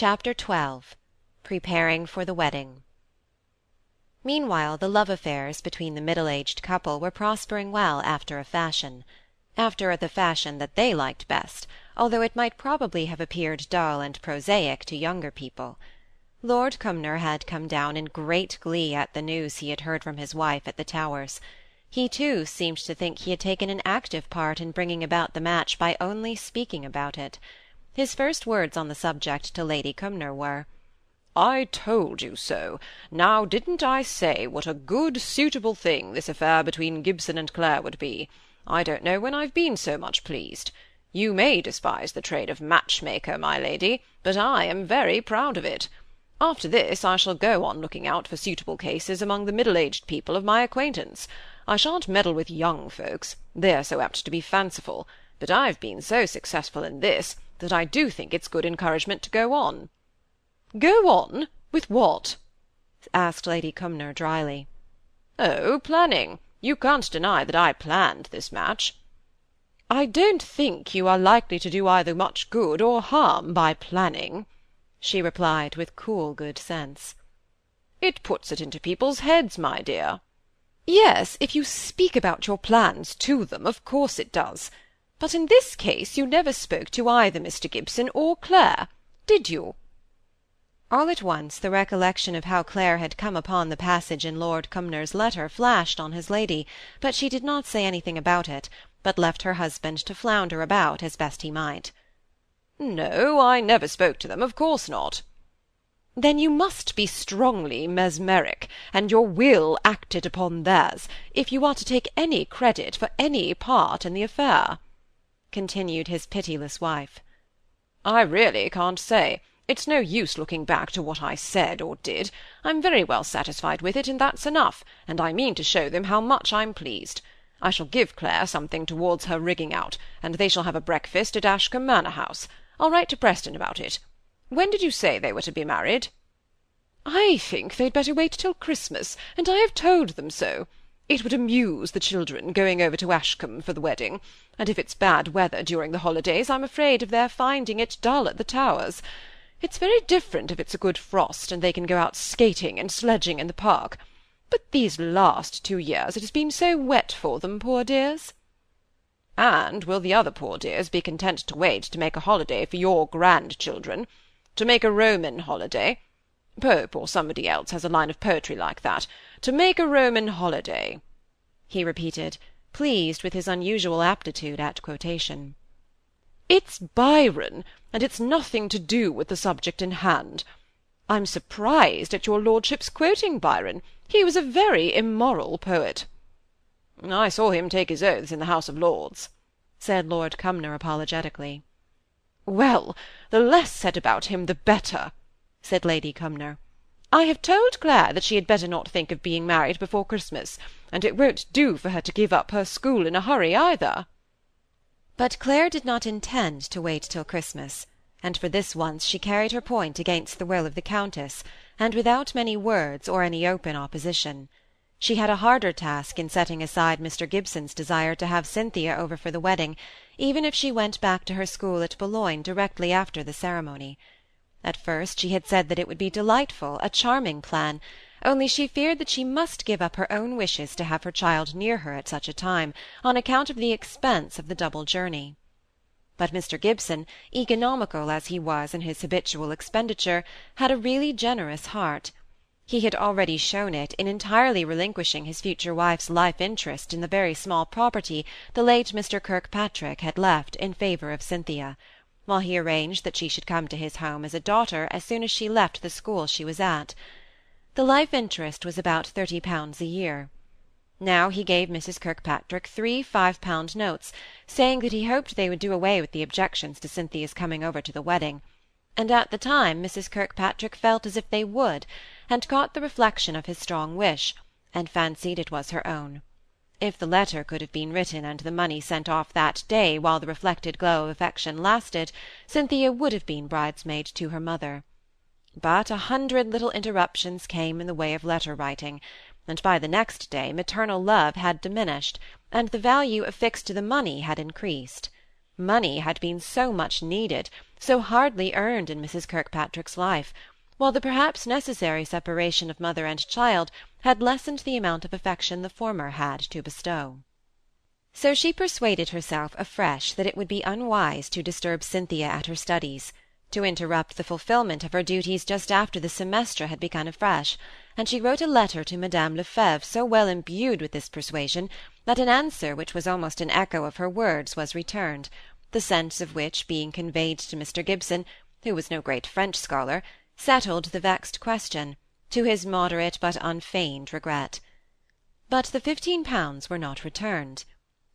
Chapter XII Preparing for the Wedding Meanwhile the love affairs between the middle-aged couple were prospering well after a fashion after the fashion that they liked best, although it might probably have appeared dull and prosaic to younger people. Lord Cumnor had come down in great glee at the news he had heard from his wife at the Towers. He too seemed to think he had taken an active part in bringing about the match by only speaking about it. His first words on the subject to Lady Cumnor were, "I told you so. Now didn't I say what a good suitable thing this affair between Gibson and Clare would be? I don't know when I've been so much pleased. You may despise the trade of matchmaker, my lady, but I am very proud of it. After this I shall go on looking out for suitable cases among the middle-aged people of my acquaintance. I shan't meddle with young folks, they're so apt to be fanciful, but I've been so successful in this, that I do think it's good encouragement to go on." "Go on? With what?" asked Lady Cumnor dryly. "Oh, planning. You can't deny that I planned this match." "I don't think you are likely to do either much good or harm by planning," she replied with cool good sense. "It puts it into people's heads, my dear. Yes, if you speak about your plans to them, of course it does. But in this case you never spoke to either Mr. Gibson or Clare, did you? All at once the recollection of how Clare had come upon the passage in Lord Cumnor's letter flashed on his lady, but she did not say anything about it, but left her husband to flounder about as best he might. No, I never spoke to them, of course not. Then you must be strongly mesmeric, and your will acted upon theirs, if you are to take any credit for any part in the affair," continued his pitiless wife. "I really can't say. It's no use looking back to what I said or did. I'm very well satisfied with it, and that's enough, and I mean to show them how much I'm pleased. I shall give Clare something towards her rigging out, and they shall have a breakfast at Ashcombe Manor House. I'll write to Preston about it. When did you say they were to be married?" "I think they'd better wait till Christmas, and I have told them so. It would amuse the children, going over to Ashcombe for the wedding; and if it's bad weather during the holidays, I'm afraid of their finding it dull at the Towers. It's very different if it's a good frost, and they can go out skating and sledging in the park; but these last two years it has been so wet for them, poor dears." "And will the other poor dears be content to wait to make a holiday for your grandchildren? to make a Roman holiday. Pope or somebody else has a line of poetry like that. To make a Roman holiday," he repeated, pleased with his unusual aptitude at quotation. "It's Byron, and it's nothing to do with the subject in hand. I'm surprised at your lordship's quoting Byron. He was a very immoral poet." "I saw him take his oaths in the House of Lords," said Lord Cumnor apologetically. "Well, the less said about him the better," said Lady Cumnor. "I have told Clare that she had better not think of being married before Christmas, and it won't do for her to give up her school in a hurry either." But Clare did not intend to wait till Christmas, and for this once she carried her point against the will of the Countess, and without many words or any open opposition. She had a harder task in setting aside Mr. Gibson's desire to have Cynthia over for the wedding, even if she went back to her school at Boulogne directly after the ceremony. At first she had said that it would be delightful, a charming plan, only she feared that she must give up her own wishes to have her child near her at such a time, on account of the expense of the double journey. But Mr. Gibson, economical as he was in his habitual expenditure, had a really generous heart. He had already shown it in entirely relinquishing his future wife's life interest in the very small property the late Mr. Kirkpatrick had left in favour of Cynthia, while he arranged that she should come to his home as a daughter as soon as she left the school she was at. The life interest was about thirty pounds a year. Now he gave Mrs. Kirkpatrick three five-pound notes, saying that he hoped they would do away with the objections to Cynthia's coming over to the wedding and at the time Mrs. Kirkpatrick felt as if they would, and caught the reflection of his strong wish, and fancied it was her own. If the letter could have been written and the money sent off that day while the reflected glow of affection lasted, Cynthia would have been bridesmaid to her mother. But a hundred little interruptions came in the way of letter-writing, and by the next day maternal love had diminished, and the value affixed to the money had increased. Money had been so much needed, so hardly earned in Mrs. Kirkpatrick's life, while the perhaps necessary separation of mother and child had lessened the amount of affection the former had to bestow. So she persuaded herself afresh that it would be unwise to disturb Cynthia at her studies, to interrupt the fulfilment of her duties just after the semestre had begun afresh, and she wrote a letter to Madame Lefèvre so well imbued with this persuasion that an answer which was almost an echo of her words was returned, the sense of which being conveyed to Mr. Gibson, who was no great French scholar, settled the vexed question, to his moderate but unfeigned regret. But the fifteen pounds were not returned.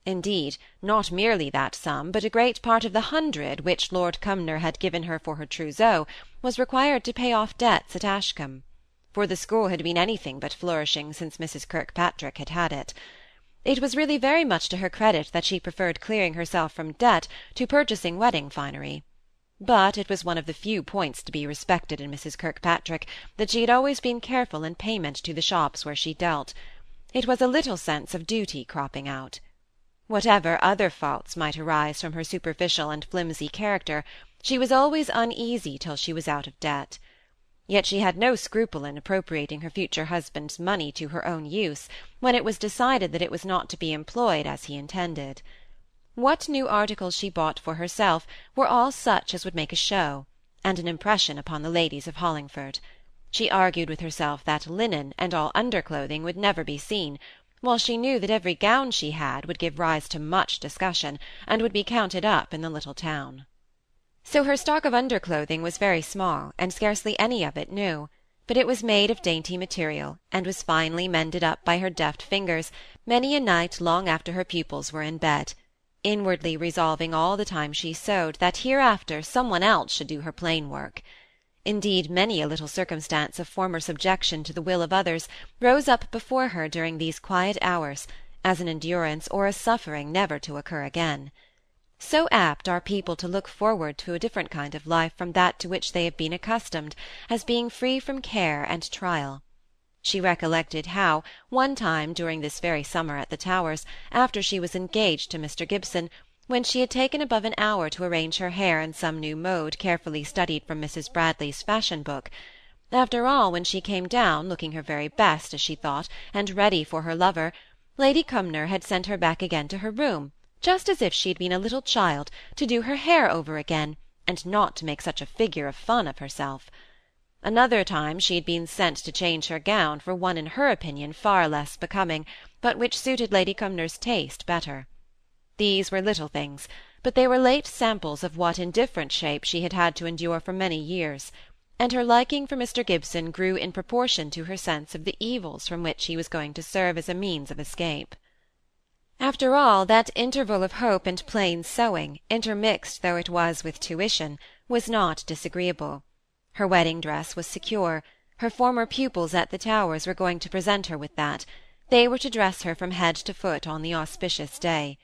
Indeed, not merely that sum, but a great part of the hundred which Lord Cumnor had given her for her trousseau was required to pay off debts at Ashcombe; for the school had been anything but flourishing since Mrs. Kirkpatrick had had it. It was really very much to her credit that she preferred clearing herself from debt to purchasing wedding finery. But it was one of the few points to be respected in Mrs. Kirkpatrick that she had always been careful in payment to the shops where she dealt. It was a little sense of duty cropping out. Whatever other faults might arise from her superficial and flimsy character, she was always uneasy till she was out of debt. Yet she had no scruple in appropriating her future husband's money to her own use, when it was decided that it was not to be employed as he intended. What new articles she bought for herself were all such as would make a show, and an impression upon the ladies of Hollingford. She argued with herself that linen and all underclothing would never be seen, while she knew that every gown she had would give rise to much discussion, and would be counted up in the little town. So her stock of underclothing was very small, and scarcely any of it new, but it was made of dainty material, and was finely mended up by her deft fingers many a night long after her pupils were in bed, inwardly resolving all the time she sewed that hereafter some one else should do her plain work. Indeed, many a little circumstance of former subjection to the will of others rose up before her during these quiet hours, as an endurance or a suffering never to occur again. So apt are people to look forward to a different kind of life from that to which they have been accustomed, as being free from care and trial. She recollected how, one time during this very summer at the Towers, after she was engaged to Mr. Gibson, when she had taken above an hour to arrange her hair in some new mode carefully studied from Mrs. Bradley's fashion book. After all, when she came down, looking her very best, as she thought, and ready for her lover, Lady Cumnor had sent her back again to her room, just as if she had been a little child, to do her hair over again, and not to make such a figure of fun of herself. Another time she had been sent to change her gown for one in her opinion far less becoming, but which suited Lady Cumnor's taste better. These were little things, but they were late samples of what in different shape she had had to endure for many years, and her liking for Mr. Gibson grew in proportion to her sense of the evils from which he was going to serve as a means of escape. After all, that interval of hope and plain sewing, intermixed though it was with tuition, was not disagreeable. Her wedding dress was secure; her former pupils at the Towers were going to present her with that; they were to dress her from head to foot on the auspicious day.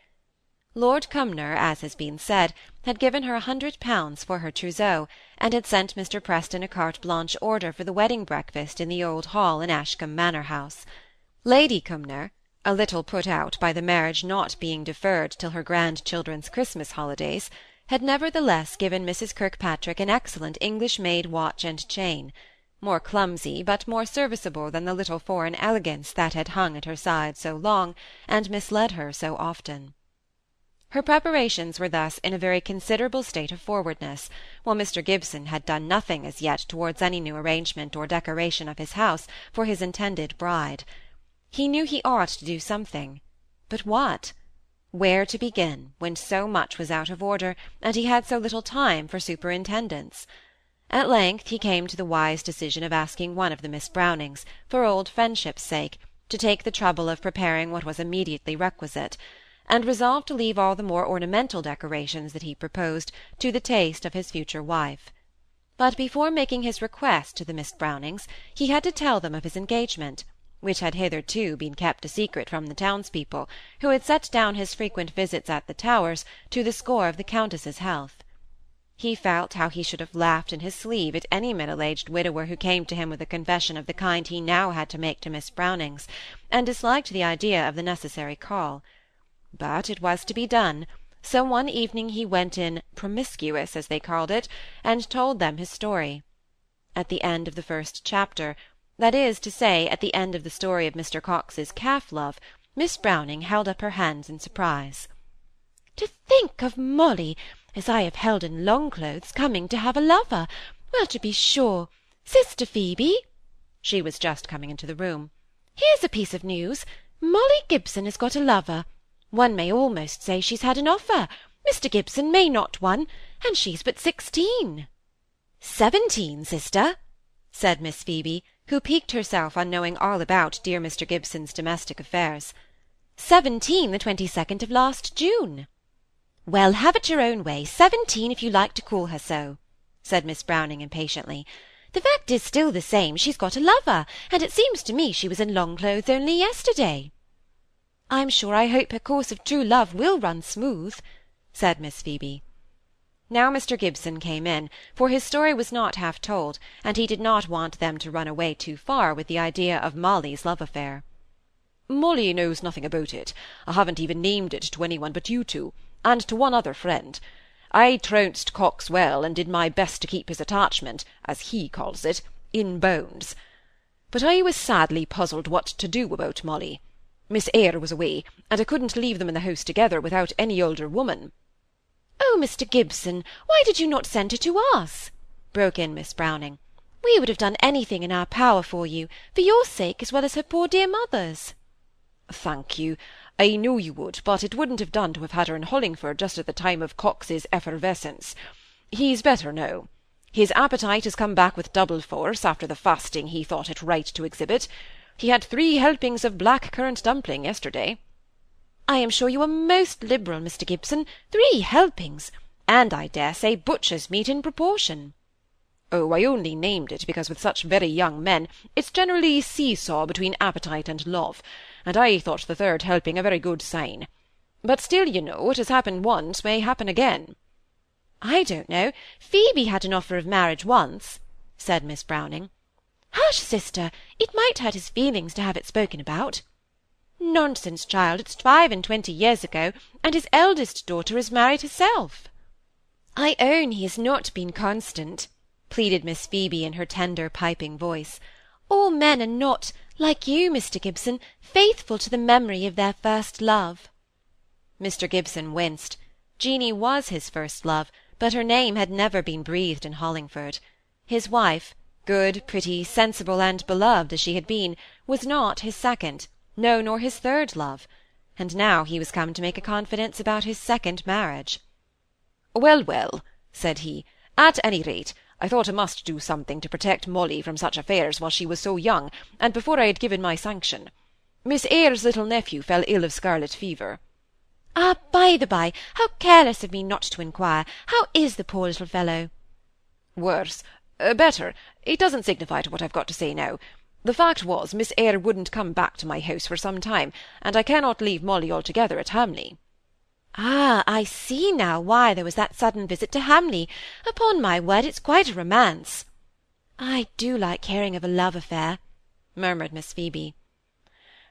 Lord Cumnor, as has been said, had given her a hundred pounds for her trousseau, and had sent Mr. Preston a carte blanche order for the wedding breakfast in the old hall in Ashcombe Manor house. Lady Cumnor, a little put out by the marriage not being deferred till her grandchildren's Christmas holidays, had nevertheless given Mrs. Kirkpatrick an excellent English-made watch and chain, more clumsy but more serviceable than the little foreign elegance that had hung at her side so long, and misled her so often. Her preparations were thus in a very considerable state of forwardness, while Mr. Gibson had done nothing as yet towards any new arrangement or decoration of his house for his intended bride. He knew he ought to do something, but what? Where to begin, when so much was out of order, and he had so little time for superintendence? At length he came to the wise decision of asking one of the Miss Brownings, for old friendship's sake, to take the trouble of preparing what was immediately requisite and resolved to leave all the more ornamental decorations that he proposed to the taste of his future wife. But before making his request to the Miss Brownings, he had to tell them of his engagement, which had hitherto been kept a secret from the townspeople, who had set down his frequent visits at the Towers to the score of the Countess's health. He felt how he should have laughed in his sleeve at any middle-aged widower who came to him with a confession of the kind he now had to make to Miss Brownings, and disliked the idea of the necessary call. But it was to be done, so one evening he went in promiscuous, as they called it, and told them his story. At the end of the first chapter, that is to say, at the end of the story of Mr. Cox's calf-love, Miss Browning held up her hands in surprise. "To think of Molly, as I have held in long-clothes, coming to have a lover! Well, to be sure! Sister Phoebe!" She was just coming into the room. "Here's a piece of news. Molly Gibson has got a lover. One may almost say she's had an offer. Mr. Gibson may not one, and she's but sixteen." "Seventeen, sister," said Miss Phoebe, who piqued herself on knowing all about dear Mr. Gibson's domestic affairs. "Seventeen the twenty-second of last June." "Well, have it your own way. Seventeen, if you like to call her so," said Miss Browning impatiently. "The fact is still the same. She's got a lover, and it seems to me she was in long clothes only yesterday." "I'm sure I hope her course of true love will run smooth," said Miss Phoebe. Now Mr. Gibson came in, for his story was not half told, and he did not want them to run away too far with the idea of Molly's love affair. "Molly knows nothing about it. I haven't even named it to any one but you two, and to one other friend. I trounced Cox well, and did my best to keep his attachment, as he calls it, in bounds. But I was sadly puzzled what to do about Molly. Miss Eyre was away, and I couldn't leave them in the house together without any older woman. "Oh, Mr. Gibson, why did you not send her to us?" broke in Miss Browning. "We would have done anything in our power for you, for your sake as well as her poor dear mother's." Thank you. I know you would, but it wouldn't have done to have had her in Hollingford just at the time of Cox's effervescence. He's better now. His appetite has come back with double force after the fasting he thought it right to exhibit. He had three helpings of black currant dumpling yesterday. I am sure you are most liberal, Mr. Gibson. Three helpings! And I dare say butcher's meat in proportion. Oh, I only named it because with such very young men it's generally see-saw between appetite and love, and I thought the third helping a very good sign. But still, you know, what has happened once may happen again. I don't know. Phoebe had an offer of marriage once, said Miss Browning. Hush, sister! It might hurt his feelings to have it spoken about. Nonsense, child! It's five and twenty years ago, and his eldest daughter is married herself. I own he has not been constant, pleaded Miss Phoebe in her tender, piping voice. All men are not, like you, Mr. Gibson, faithful to the memory of their first love. Mr. Gibson winced. Jeanie was his first love, but her name had never been breathed in Hollingford. His wife, good, pretty, sensible, and beloved as she had been, was not his second, no, nor his third love; and now he was come to make a confidence about his second marriage. "Well, well," said he, "at any rate, I thought I must do something to protect Molly from such affairs while she was so young, and before I had given my sanction. Miss Eyre's little nephew fell ill of scarlet fever." "Ah, by the by, how careless of me not to inquire! How is the poor little fellow?" "Worse. Uh, better. It doesn't signify to what I've got to say now. The fact was, Miss Eyre wouldn't come back to my house for some time, and I cannot leave Molly altogether at Hamley." "Ah, I see now why there was that sudden visit to Hamley. Upon my word, it's quite a romance." "I do like hearing of a love affair," murmured Miss Phoebe.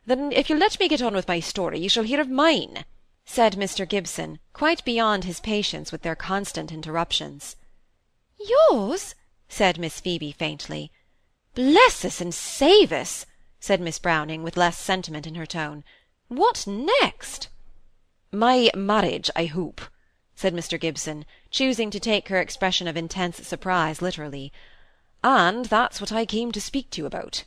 "Then if you'll let me get on with my story, you shall hear of mine," said Mr. Gibson, quite beyond his patience with their constant interruptions. "Yours?" said Miss Phoebe faintly. "Bless us and save us!" said Miss Browning, with less sentiment in her tone. "What next?" "My marriage, I hope," said Mr. Gibson, choosing to take her expression of intense surprise literally. "And that's what I came to speak to you about."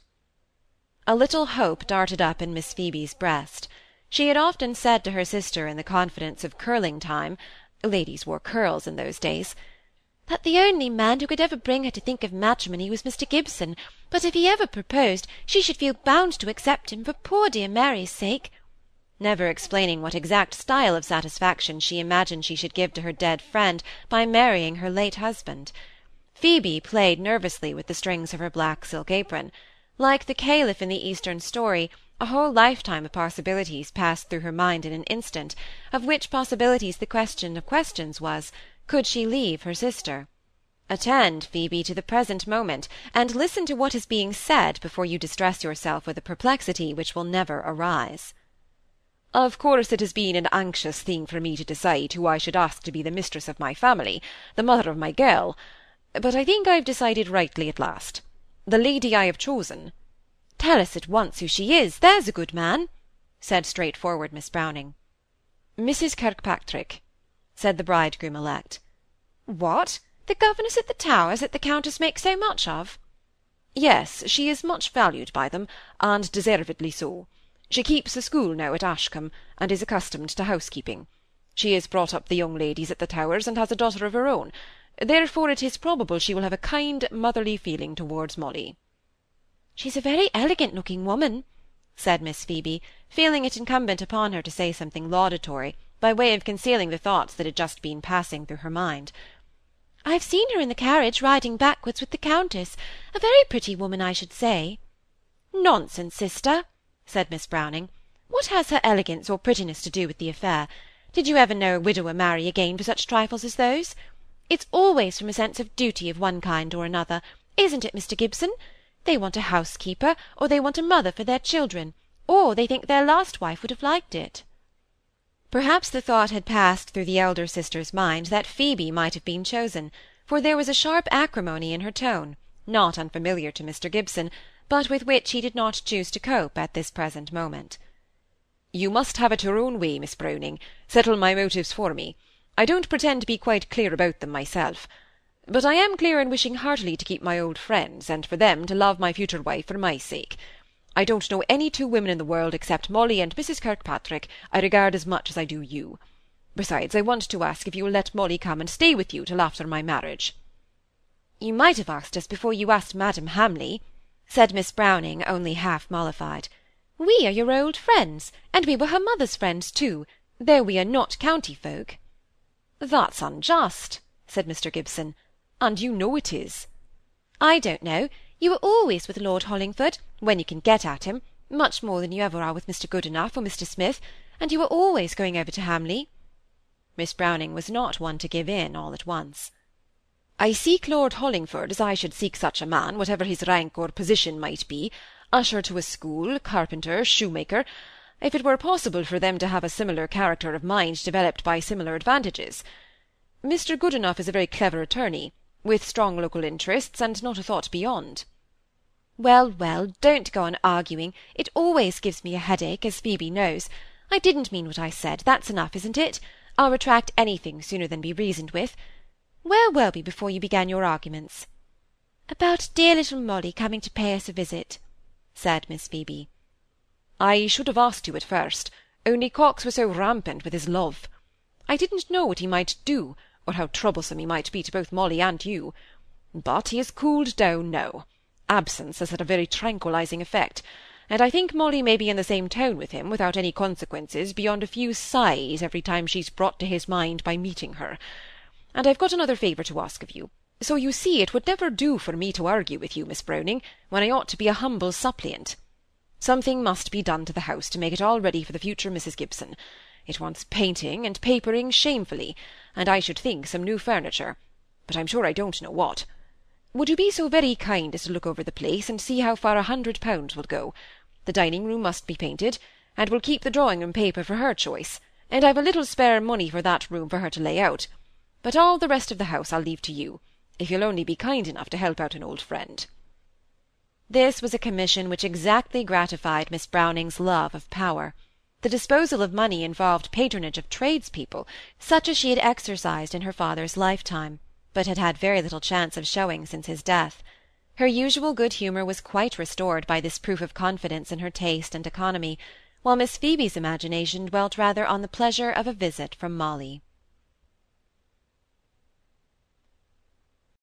A little hope darted up in Miss Phoebe's breast. She had often said to her sister in the confidence of curling time ladies wore curls in those days that the only man who could ever bring her to think of matrimony was Mr. Gibson, but if he ever proposed, she should feel bound to accept him for poor dear Mary's sake, never explaining what exact style of satisfaction she imagined she should give to her dead friend by marrying her late husband. Phoebe played nervously with the strings of her black silk apron. Like the caliph in the Eastern story, a whole lifetime of possibilities passed through her mind in an instant, of which possibilities the question of questions was, could she leave her sister? Attend, Phoebe, to the present moment, and listen to what is being said before you distress yourself with a perplexity which will never arise. Of course it has been an anxious thing for me to decide who I should ask to be the mistress of my family, the mother of my girl, but I think I have decided rightly at last. The lady I have chosen Tell us at once who she is, there's a good man, said straightforward Miss Browning. Mrs. Kirkpatrick, said the bridegroom elect. What! the governess at the Towers that the Countess makes so much of? Yes, she is much valued by them, and deservedly so. She keeps a school now at Ashcombe, and is accustomed to housekeeping. She has brought up the young ladies at the Towers, and has a daughter of her own. Therefore it is probable she will have a kind motherly feeling towards Molly. She's a very elegant-looking woman, said Miss Phoebe, feeling it incumbent upon her to say something laudatory, by way of concealing the thoughts that had just been passing through her mind. I've seen her in the carriage riding backwards with the Countess, a very pretty woman, I should say. Nonsense, sister, said Miss Browning. What has her elegance or prettiness to do with the affair? Did you ever know a widower marry again for such trifles as those? It's always from a sense of duty of one kind or another, isn't it, Mr Gibson? They want a housekeeper, or they want a mother for their children, or they think their last wife would have liked it. Perhaps the thought had passed through the elder sister's mind that Phoebe might have been chosen, for there was a sharp acrimony in her tone, not unfamiliar to Mr Gibson, but with which he did not choose to cope at this present moment. You must have it your own way, Miss Browning. Settle my motives for me. I don't pretend to be quite clear about them myself. But I am clear in wishing heartily to keep my old friends, and for them to love my future wife for my sake. I don't know any two women in the world except Molly and Mrs. Kirkpatrick I regard as much as I do you. Besides, I want to ask if you will let Molly come and stay with you till after my marriage. You might have asked us before you asked Madam Hamley, said Miss Browning, only half mollified. We are your old friends, and we were her mother's friends too, though we are not county folk. That's unjust, said Mr. Gibson, and you know it is. I don't know. You are always with Lord Hollingford, when you can get at him, much more than you ever are with Mr. Goodenough or Mr. Smith, and you are always going over to Hamley. Miss Browning was not one to give in all at once. I seek Lord Hollingford as I should seek such a man, whatever his rank or position might be, usher to a school, carpenter, shoemaker, if it were possible for them to have a similar character of mind developed by similar advantages. Mr. Goodenough is a very clever attorney, with strong local interests, and not a thought beyond. Well, well, don't go on arguing. It always gives me a headache, as Phoebe knows. I didn't mean what I said. That's enough, isn't it? I'll retract anything sooner than be reasoned with. Where were we before you began your arguments? About dear little Molly coming to pay us a visit, said Miss Phoebe. I should have asked you at first, only Cox was so rampant with his love. I didn't know what he might do, or how troublesome he might be to both Molly and you. But he has cooled down now. Absence has had a very tranquilizing effect, and I think Molly may be in the same tone with him without any consequences beyond a few sighs every time she's brought to his mind by meeting her and I've got another favour to ask of you. So you see it would never do for me to argue with you, Miss Browning, when I ought to be a humble suppliant. Something must be done to the house to make it all ready for the future Mrs. Gibson. It wants painting and papering shamefully, and I should think some new furniture, but I'm sure I don't know what. Would you be so very kind as to look over the place and see how far a hundred pounds will go? The dining-room must be painted, and we'll keep the drawing-room paper for her choice, and I've a little spare money for that room for her to lay out but all the rest of the house I'll leave to you, if you'll only be kind enough to help out an old friend. This was a commission which exactly gratified Miss Browning's love of power. The disposal of money involved patronage of tradespeople, such as she had exercised in her father's lifetime, but had had very little chance of showing since his death. Her usual good humour was quite restored by this proof of confidence in her taste and economy, while Miss Phoebe's imagination dwelt rather on the pleasure of a visit from Molly.